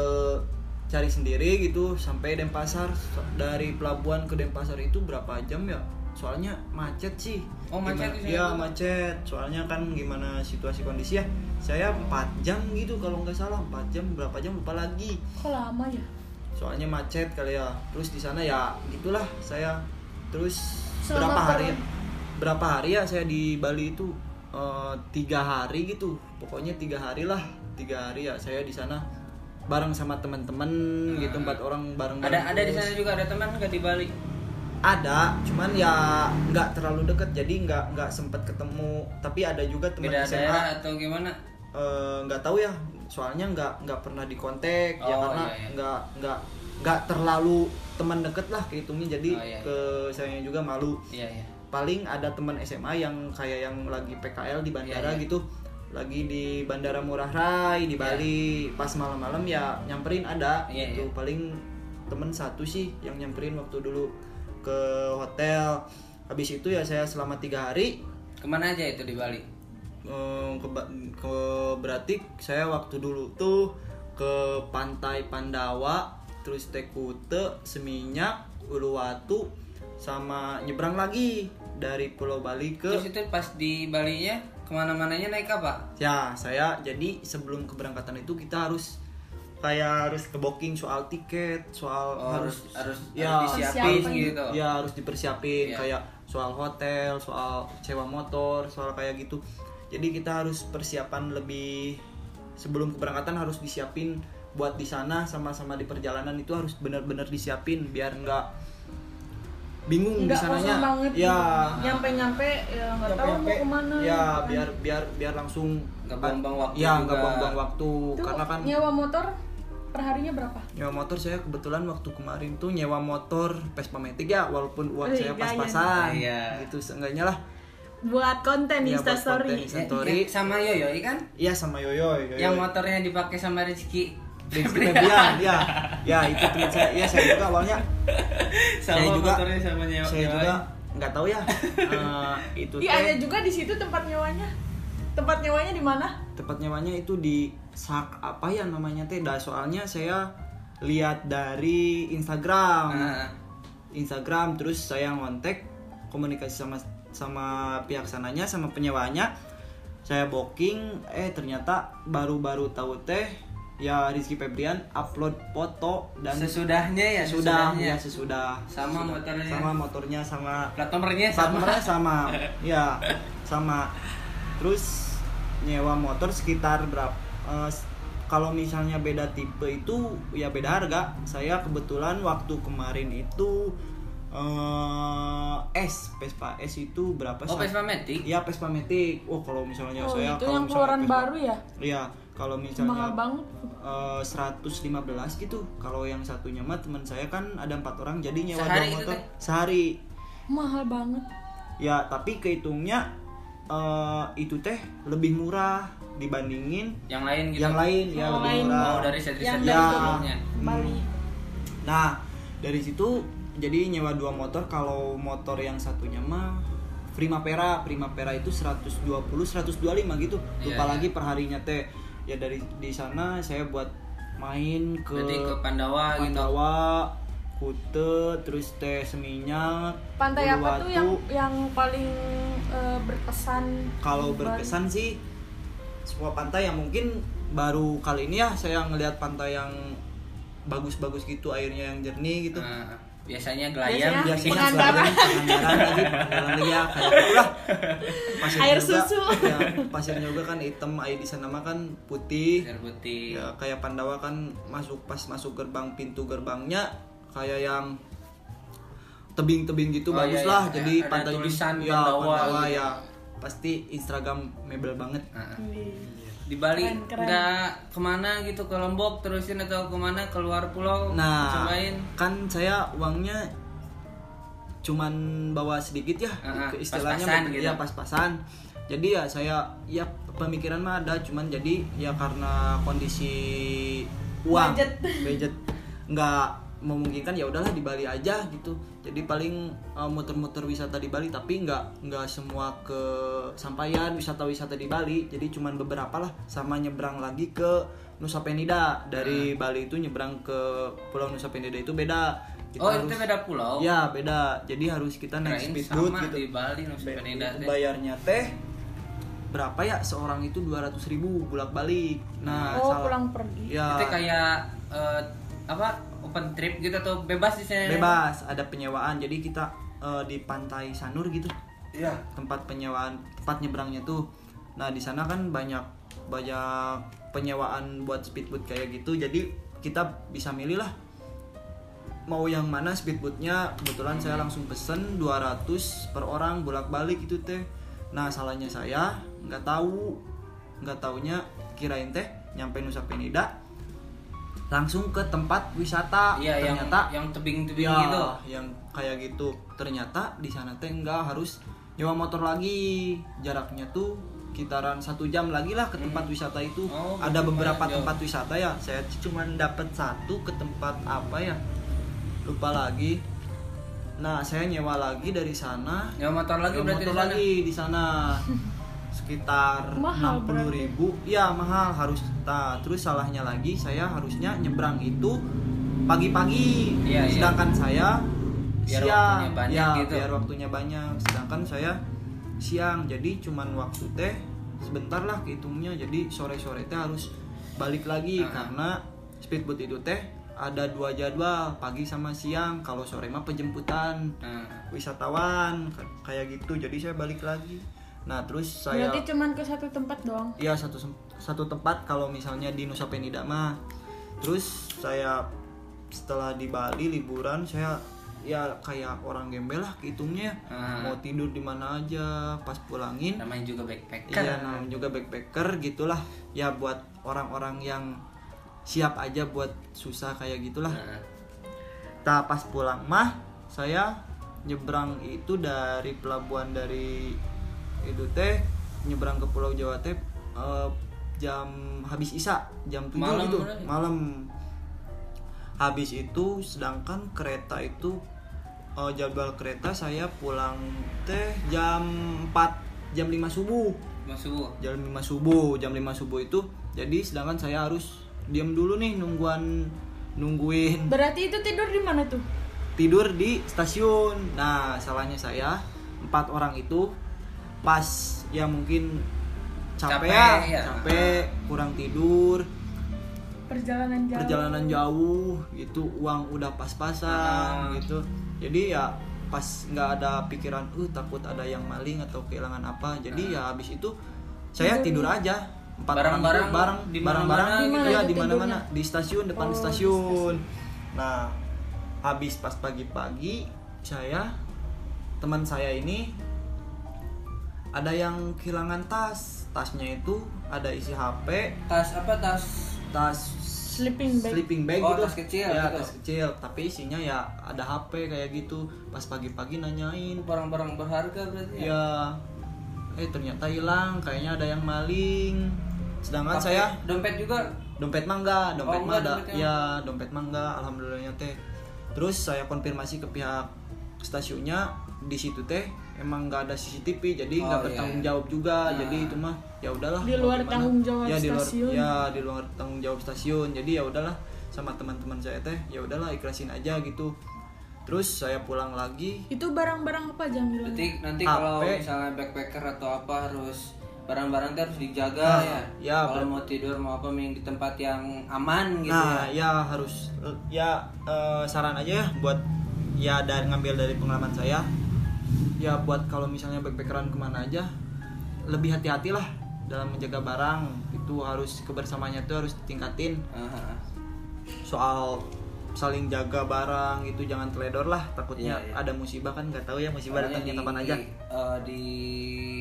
cari sendiri gitu sampai Denpasar. Dari pelabuhan ke Denpasar itu berapa jam ya? Soalnya macet sih. Oh, macet Gimana- iya juga? macet. Soalnya kan gimana situasi kondisi ya? Saya 4 jam gitu kalau nggak salah. 4 jam berapa jam? Lupa lagi. Kok lama ya soalnya macet kali ya. Terus di sana ya gitulah saya. Terus Selama berapa hari ya? Berapa hari ya saya di Bali itu? Eh, tiga hari gitu. Pokoknya tiga hari lah. Tiga hari ya saya di sana bareng sama teman-teman gitu empat orang bareng Hmm. Ada ada di sana juga ada teman nggak di Bali? ada cuman ya nggak terlalu deket jadi nggak nggak sempet ketemu. Tapi ada juga teman SMA daerah atau gimana? Eh, nggak tahu ya soalnya nggak nggak pernah dikontak ya Oh, karena iya, iya. nggak nggak nggak terlalu teman deket lah kehitungnya jadi Oh, iya, iya. ke saya juga malu Iya iya. paling ada teman SMA yang kayak yang lagi PKL di bandara Iya, iya. gitu lagi di bandara Murah Rai di Iya. Bali pas malam-malam ya nyamperin ada Iya, gitu iya. paling temen satu sih yang nyamperin waktu dulu ke hotel habis itu ya saya selama tiga hari Ke mana aja itu di Bali? Eh, ke, ke Bratik saya waktu dulu tuh ke pantai Pandawa terus Tekute Seminyak Uluwatu sama nyebrang lagi dari Pulau Bali ke Terus itu pas di Bali nya ke mana-mananya naik apa? ya saya jadi sebelum keberangkatan itu kita harus kayak harus ke booking soal tiket soal Oh, harus harus harus, ya harus disiapin gitu. ya harus dipersiapin Iya. kayak soal hotel soal sewa motor soal kayak gitu jadi kita harus persiapan lebih sebelum keberangkatan harus disiapin buat di sana sama-sama di perjalanan. Itu harus benar-benar disiapin biar nggak bingung di sananya. banget. Ya. Nyampe nyampe ya nggak tahu mau Nyampe-nyampe, ke mana. Ya kan. biar biar biar langsung Nggak buang-buang waktu ya nggak buang-buang waktu itu karena kan nyewa motor perharinya berapa? Nyewa motor saya kebetulan waktu kemarin tuh nyewa motor Vespa Matic ya walaupun uang Wih, saya gaya. pas-pasan. Iya. gitu seenggaknya lah buat konten Iya, buat Instastory konten Insta- Story. Ya, sama Yoyo kan? iya sama Yoyo Yoyo Yang motornya dipakai sama Rizky. Rizky Febian ya ya itu teman saya. Ya saya juga awalnya sama Saya juga- motornya sama nyewa. saya juga. Nggak tahu ya. Eh, itu Iya ada juga di situ tempat nyewanya tempat nyewanya di mana? Tempat nyewanya itu di sak apa ya namanya teh? Dah soalnya saya lihat dari Instagram. Nah, Instagram terus saya ngontek komunikasi sama sama pihak sananya sama penyewanya saya booking eh ternyata baru-baru tahu teh ya Rizky Febrian upload foto dan sesudahnya ya sudah sesudahnya. ya sesudah Sama Sesudah. motornya. sama motornya sama Plat nomornya plat sama. nomornya sama ya sama terus nyewa motor sekitar berapa eh, s- kalau misalnya beda tipe itu ya beda harga saya kebetulan waktu kemarin itu eh S Vespa S itu berapa Oh, Vespa Matic? Iya Vespa Matic. Oh kalau misalnya Oh, saya itu kalau yang keluaran Vespa- baru ya? Iya kalau misalnya Mahal banget. eh, 115 gitu. Kalau yang satunya mah teman saya kan ada empat orang jadi nyewa Sehari dua motor sehari. Mahal banget. Ya tapi kehitungnya eh, itu teh lebih murah dibandingin Yang lain gitu. yang lain ya Yang lebih lain. murah. Oh, dari set-set Yang Ya. Bali. Nah, dari situ jadi nyewa dua motor kalau motor yang satunya mah Primavera, Primavera itu 120 125 gitu. Iya, Lupa iya. lagi perharinya teh. Ya dari di sana saya buat main ke Berarti ke Pandawa, gitu. Pandawa, Kute, terus teh Seminyak, Pantai apa tuh Uluwatu. yang yang paling eh, berkesan? kalau berkesan sih sebuah pantai yang mungkin baru kali ini ya saya ngelihat pantai yang bagus-bagus gitu airnya yang jernih gitu Nah, biasanya gelayang. Biasanya Pengandaran. pengandaran lagi pengandaran lagi ya kayak itulah pasirnya Air juga, susu. ya, pasirnya juga kan hitam air di sana mah kan putih Air putih. ya kayak Pandawa kan masuk pas masuk gerbang pintu gerbangnya kayak yang tebing-tebing gitu Oh, bagus iya, iya. lah jadi Ada pantai tulisan ya Pandawa Pandawa gitu. ya pasti Instagram mebel banget Nah, Wih. Di Bali nggak ke mana gitu ke Lombok terusin atau ke mana keluar pulau Nah, cobain kan saya uangnya cuman bawa sedikit ya, ke istilahnya pas-pasan mungkin gitu. ya pas-pasan. Jadi ya saya ya pemikiran mah ada, cuman jadi ya karena kondisi uang, Budget. budget nggak memungkinkan ya udahlah di Bali aja gitu. Jadi paling uh, muter-muter wisata di Bali tapi nggak nggak semua ke sampaian wisata-wisata di Bali. Jadi cuman beberapa lah sama nyebrang lagi ke Nusa Penida dari Bali itu nyebrang ke Pulau Nusa Penida itu beda. Kita oh harus- itu beda pulau Ya beda. Jadi harus kita naik speedboat sama gitu. di Bali Nusa Be- Penida. Bayarnya teh berapa ya seorang itu 200.000 ribu bolak balik. Nah, oh, salah- pulang pergi. Ya itu kayak eh, apa open trip gitu atau bebas di sana? Bebas ada penyewaan. Jadi kita eh, di pantai Sanur gitu. Iya. tempat penyewaan tempat nyebrangnya tuh. Nah di sana kan banyak banyak penyewaan buat speedboat kayak gitu. Jadi kita bisa milih lah mau yang mana speedboatnya. Kebetulan saya langsung pesen 200 per orang bolak balik itu teh. Nah salahnya saya nggak tahu. Nggak taunya kirain teh nyampe Nusa Penida langsung ke tempat wisata iya yang ternyata yang tebing-tebing ya, gitu. yang kayak gitu. Ternyata di sana teh enggak harus nyewa motor lagi. Jaraknya tuh kitaran satu jam lagi lah ke tempat wisata itu. Oh, ada beberapa jauh. tempat wisata ya. Saya cuma dapat satu ke tempat apa ya? Lupa lagi. Nah saya nyewa lagi dari sana. Ya motor lagi nyewa berarti motor di sana? lagi di sana sekitar Mahal enam puluh ribu. ya mahal harus nah, terus salahnya lagi saya harusnya nyebrang itu pagi-pagi. Iya. sedangkan saya Biar siang. waktunya banyak ya gitu. biar waktunya banyak. Sedangkan saya siang jadi cuman waktu teh sebentar lah kehitungnya. Jadi sore-sore teh harus balik lagi Ah. karena speedboat itu teh ada dua jadwal pagi sama siang. Kalau sore mah penjemputan nah, wisatawan kayak gitu. Jadi saya balik lagi nah terus saya Berarti cuman ke satu tempat doang. Iya satu satu tempat kalau misalnya di Nusa Penida mah. Terus saya setelah di Bali liburan saya ya kayak orang gembel lah hitungnya Ah. mau tidur di mana aja pas pulangin namanya juga backpacker iya namanya juga backpacker gitulah ya buat orang-orang yang siap aja buat susah kayak gitulah Nah, Nah pas pulang mah saya nyebrang itu dari pelabuhan dari itu teh nyebrang ke Pulau Jawa teh eh, jam habis isa jam 7 Malam gitu malam. Habis itu sedangkan kereta itu eh, jadwal kereta saya pulang teh jam 4 jam 5 subuh. Masuk jam 5 subuh jam 5 subuh itu. Jadi sedangkan saya harus diam dulu nih nungguan nungguin. Berarti itu tidur di mana tuh? tidur di stasiun. Nah, salahnya saya empat orang itu pas ya mungkin capek, Capek, ya, ya. capek, kurang tidur, Perjalanan jauh. perjalanan jauh gitu, uang udah pas-pasan Ah. gitu. Jadi ya pas nggak ada pikiran, uh takut ada yang maling atau kehilangan apa. Jadi ya habis itu saya tidur aja empat Barang-barang di barang-barang mana-mana gitu. ya Di di mana mana-mana di stasiun depan Oh, di stasiun nah habis pas pagi-pagi saya teman saya ini ada yang kehilangan tas tasnya itu ada isi HP Tas apa tas? tas Sleeping bag. sleeping bag Oh, gitu. tas kecil ya gitu. tas kecil. Tapi isinya ya ada HP kayak gitu. Pas pagi-pagi nanyain. Barang-barang berharga berarti ya? ya eh ternyata hilang. Kayaknya ada yang maling. Sedangkan Pakai saya dompet juga? Dompet mangga. Dompet Oh, mah enggak, ada. dompetnya. ya. Dompet mangga. Alhamdulillahnya teh. Terus saya konfirmasi ke pihak stasiunnya. Di situ teh emang nggak ada CCTV jadi nggak Oh, bertanggung iya. jawab juga Nah. jadi itu mah ya udahlah Di luar gimana. tanggung jawab ya, di luar, stasiun. ya di luar tanggung jawab stasiun jadi ya udahlah sama teman-teman saya teh ya udahlah ikhlasin aja gitu terus saya pulang lagi Itu barang-barang apa jangan bilang. Nanti nanti HP. kalau misalnya backpacker atau apa harus barang-barang harus dijaga Nah, ya. ya, kalau mau tidur mau apa mending di tempat yang aman gitu nah ya. ya harus ya eh, saran aja ya buat ya dari ngambil dari pengalaman saya ya buat kalau misalnya backpackeran ke mana aja lebih hati-hati lah dalam menjaga barang itu harus kebersamaannya itu harus ditingkatin soal saling jaga barang itu jangan teledor lah takutnya Iya, iya. ada musibah kan nggak tahu ya musibah datangnya di, kapan aja Di, eh, di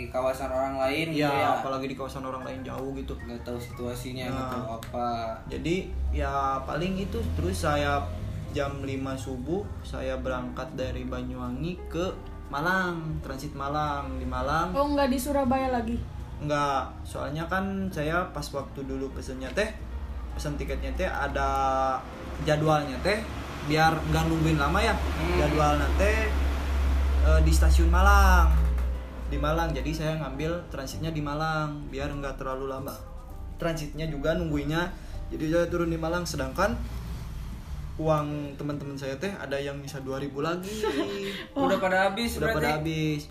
kawasan orang lain ya, ya. apalagi di kawasan orang lain jauh gitu nggak tahu situasinya nggak Nah. tahu apa. jadi ya paling itu terus saya jam 5 subuh saya berangkat dari Banyuwangi ke Malang transit Malang di Malang. Oh nggak di Surabaya lagi. Enggak, soalnya kan saya pas waktu dulu pesennya teh pesan tiketnya teh ada jadwalnya teh biar nggak nungguin lama ya. Hmm. jadwalnya teh eh, di stasiun Malang. Di Malang jadi saya ngambil transitnya di Malang biar nggak terlalu lama. Transitnya juga nungguinnya jadi saya turun di Malang. Sedangkan uang teman-teman saya teh ada yang bisa 2000 lagi Udah pada habis udah berarti. pada habis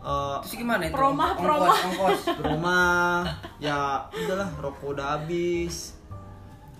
Eh, Terus gimana itu? Promah, ongkos, promah. ongkos. ke rumah ya udahlah rokok udah habis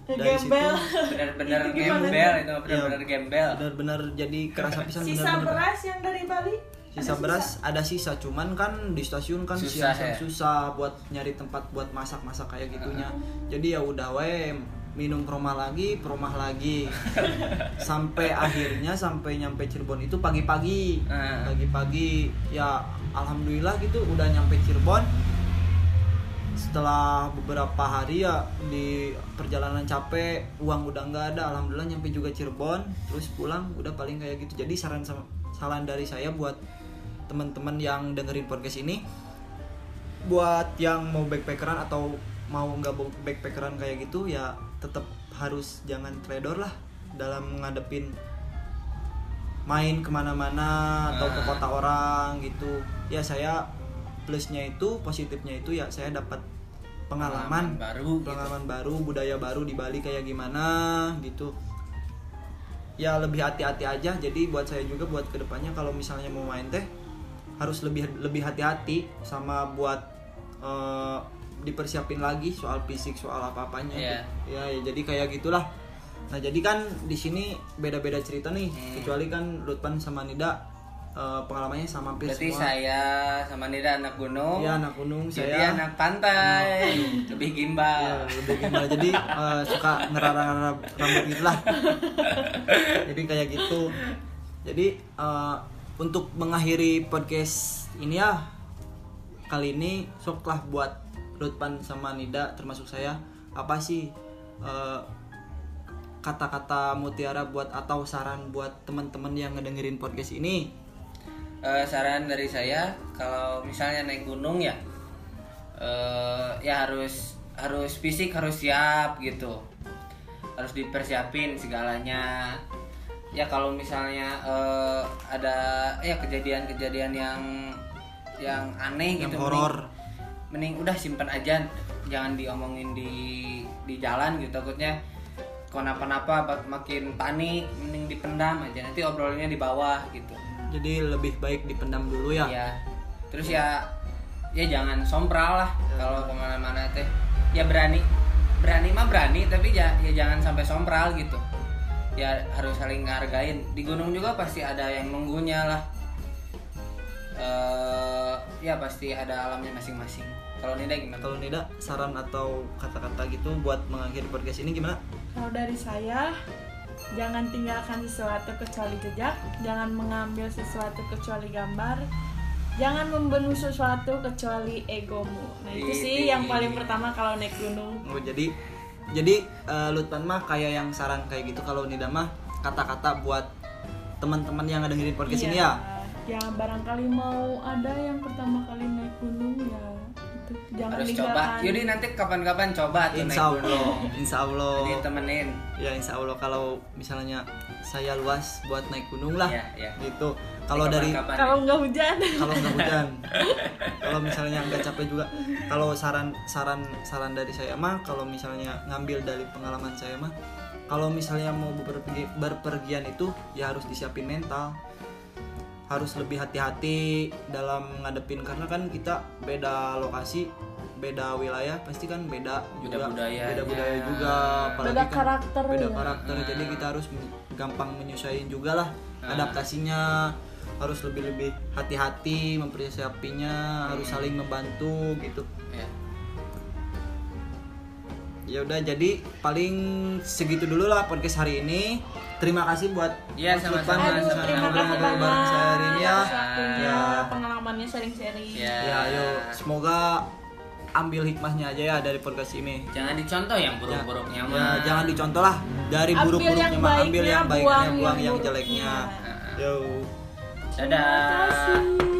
dari situ Gembel. benar-benar Itu gimana gembel itu benar-benar gembel benar-benar jadi kerasa pisan Sisa benar-benar. beras yang dari Bali. sisa Ada beras ada sisa cuman kan di stasiun kan Susah, siang ya? susah buat nyari tempat buat masak-masak kayak gitunya jadi ya udah we minum promah lagi promah lagi. Sampai akhirnya sampai nyampe Cirebon itu pagi-pagi. Ah. pagi-pagi ya alhamdulillah gitu udah nyampe Cirebon. Setelah beberapa hari ya di perjalanan capek uang udah nggak ada. Alhamdulillah nyampe juga Cirebon terus pulang udah paling kayak gitu. Jadi saran saran dari saya buat teman-teman yang dengerin podcast ini buat yang mau backpackeran atau mau nggak backpackeran kayak gitu ya tetap harus jangan trader lah dalam ngadepin main ke mana-mana atau ke Ah. kota orang gitu ya saya plusnya itu positifnya itu ya saya dapat pengalaman, baru gitu. pengalaman baru budaya baru di Bali kayak gimana gitu ya lebih hati-hati aja jadi buat saya juga buat ke depannya kalau misalnya mau main teh harus lebih lebih hati-hati sama buat eh, dipersiapin lagi soal fisik soal apa-apanya. Iya. ya, ya jadi kayak gitulah. Nah jadi kan di sini beda-beda cerita nih. Hmm. kecuali kan Lutpan sama Nida eh, pengalamannya sama hampir berarti semua. saya sama Nida anak gunung. Iya, anak gunung jadi saya anak pantai. Lebih gimbal. Ya, lebih gimana jadi eh, suka ngerara-ngerara rambut gitu lah. Jadi kayak gitu. Jadi eh, untuk mengakhiri podcast ini ya kali ini soklah buat Lutpan sama Nida termasuk saya apa sih eh, kata-kata mutiara buat atau saran buat teman-teman yang ngedengerin podcast ini? Eh, saran dari saya kalau misalnya naik gunung ya eh, ya harus harus fisik harus siap gitu. Harus dipersiapin segalanya. Ya kalau misalnya eh, ada ya kejadian-kejadian yang yang aneh yang gitu horor mending, udah simpen aja. Jangan diomongin di di jalan gitu. Takutnya kenapa-napa makin panik mending dipendam aja. Nanti obrolannya di bawah gitu. Jadi lebih baik dipendam dulu ya. Ya terus ya ya jangan sompral lah kalau ke mana-mana teh. Ya berani berani mah berani tapi ya, ya jangan sampai sompral gitu. Ya harus saling ngargain di gunung juga pasti ada yang nunggunya lah Eh, ya pasti ada alamnya masing-masing kalau Nida gimana Kalau Nida saran atau kata-kata gitu buat mengakhiri podcast ini gimana? Kalau dari saya, jangan tinggalkan sesuatu kecuali jejak, jangan mengambil sesuatu kecuali gambar, jangan membunuh sesuatu kecuali egomu. Nah itu sih yang paling pertama kalau naik gunung. Oh, jadi jadi eh, Lutman mah kayak yang saran kayak gitu kalau Nida mah kata-kata buat teman-teman yang ada dengerin podcast ini ya. Ya barangkali mau ada yang pertama kali naik gunung ya itu jangan harus coba. Yudi nanti kapan-kapan coba tuh naik Insya Allah, gunung Insya Allah. jadi temenin Ya Insya Allah kalau misalnya saya luas buat naik gunung lah, Iya, iya. gitu. Kalau dari Kalau nggak hujan. kalau nggak hujan, kalau misalnya nggak capek juga, kalau saran saran saran dari saya mah, kalau misalnya ngambil dari pengalaman saya mah, kalau misalnya mau berpergi, berpergian itu ya harus disiapin mental, harus lebih hati-hati dalam ngadepin karena kan kita beda lokasi, beda wilayah, pasti kan beda Beda juga, budayanya. beda budaya juga, apalagi Beda kan karakter beda ya. karakter, jadi kita harus gampang menyesuaikan juga lah adaptasinya harus lebih lebih hati-hati mempersiapinya harus saling membantu gitu. Ya. ya udah jadi paling segitu dulu lah podcast hari ini terima kasih buat Iya, Lutfan sama-sama. yang Aduh, terima kasih hari ini ya. Banget waktunya, Ya. pengalamannya sharing-sharing. ya ya ayo. Semoga ambil hikmahnya aja ya dari podcast ini. Jangan dicontoh yang buruk-buruknya ya, mah. Jangan dicontoh lah. Dari Ambil buruk-buruknya ambil baiknya, yang baiknya buang buang yang yang jeleknya. yo. Dadah. Terima kasih.